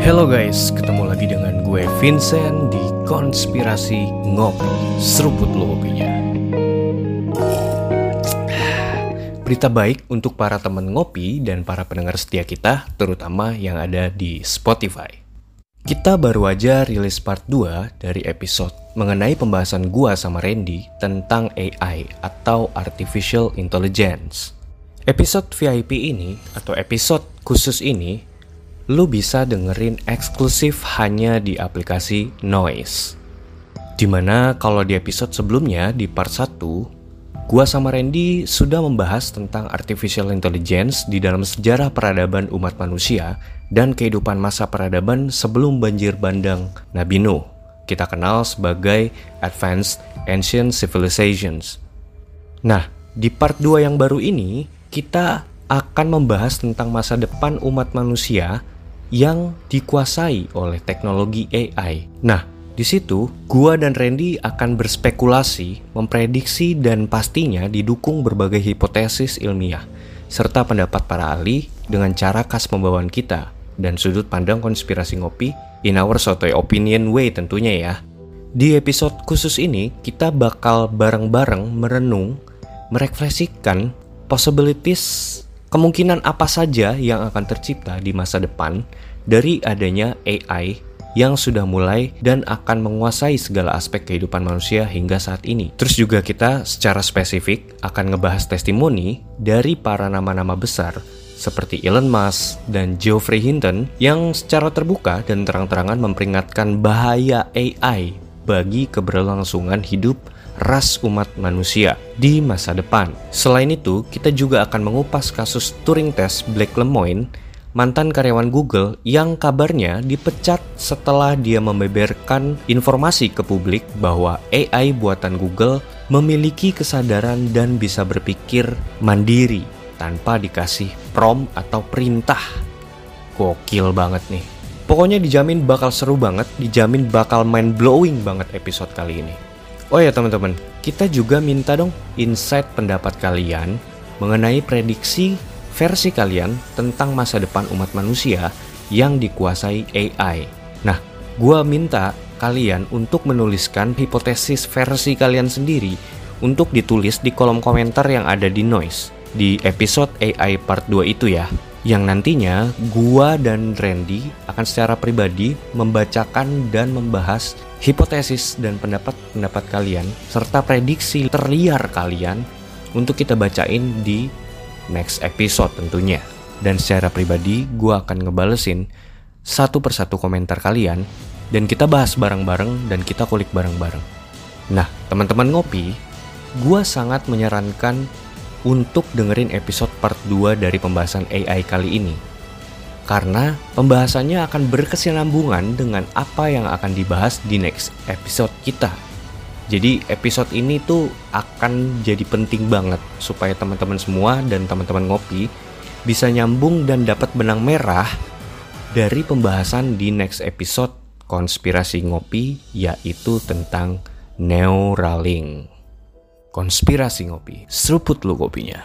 Halo guys, ketemu lagi dengan gue Vincent di Konspirasi Ngopi. Seruput lo kopinya. Berita baik untuk para teman ngopi dan para pendengar setia kita, terutama yang ada di Spotify. Kita baru aja rilis part 2 dari episode mengenai pembahasan gua sama Randy tentang AI atau Artificial Intelligence. Episode VIP ini atau episode khusus ini lu bisa dengerin eksklusif hanya di aplikasi Noise. Di mana kalau di episode sebelumnya di part 1 Gua sama Randy sudah membahas tentang artificial intelligence di dalam sejarah peradaban umat manusia dan kehidupan masa peradaban sebelum banjir bandang Nabi Nuh. Kita kenal sebagai Advanced Ancient Civilizations. Nah, di part 2 yang baru ini, kita akan membahas tentang masa depan umat manusia yang dikuasai oleh teknologi AI. Nah, di situ, gua dan Randy akan berspekulasi, memprediksi dan pastinya didukung berbagai hipotesis ilmiah serta pendapat para ahli dengan cara khas pembawaan kita dan sudut pandang konspirasi ngopi in our sotoy opinion way tentunya ya. Di episode khusus ini, kita bakal bareng-bareng merenung, merefleksikan possibilities kemungkinan apa saja yang akan tercipta di masa depan dari adanya AI yang sudah mulai dan akan menguasai segala aspek kehidupan manusia hingga saat ini. Terus juga kita secara spesifik akan ngebahas testimoni dari para nama-nama besar seperti Elon Musk dan Geoffrey Hinton yang secara terbuka dan terang-terangan memperingatkan bahaya AI bagi keberlangsungan hidup ras umat manusia di masa depan. Selain itu, kita juga akan mengupas kasus Turing Test Blake Lemoine mantan karyawan Google yang kabarnya dipecat setelah dia membeberkan informasi ke publik bahwa AI buatan Google memiliki kesadaran dan bisa berpikir mandiri tanpa dikasih prom atau perintah. Gokil banget nih. Pokoknya dijamin bakal seru banget, dijamin bakal mind blowing banget episode kali ini. Oh ya teman-teman, kita juga minta dong insight pendapat kalian mengenai prediksi versi kalian tentang masa depan umat manusia yang dikuasai AI. Nah, gua minta kalian untuk menuliskan hipotesis versi kalian sendiri untuk ditulis di kolom komentar yang ada di Noise di episode AI part 2 itu ya. Yang nantinya gua dan Randy akan secara pribadi membacakan dan membahas hipotesis dan pendapat-pendapat kalian serta prediksi terliar kalian untuk kita bacain di next episode tentunya. Dan secara pribadi, gue akan ngebalesin satu persatu komentar kalian dan kita bahas bareng-bareng dan kita kulik bareng-bareng. Nah, teman-teman ngopi, gue sangat menyarankan untuk dengerin episode part 2 dari pembahasan AI kali ini. Karena pembahasannya akan berkesinambungan dengan apa yang akan dibahas di next episode kita jadi episode ini tuh akan jadi penting banget supaya teman-teman semua dan teman-teman ngopi bisa nyambung dan dapat benang merah dari pembahasan di next episode konspirasi ngopi yaitu tentang Neuralink. Konspirasi ngopi, seruput lu kopinya.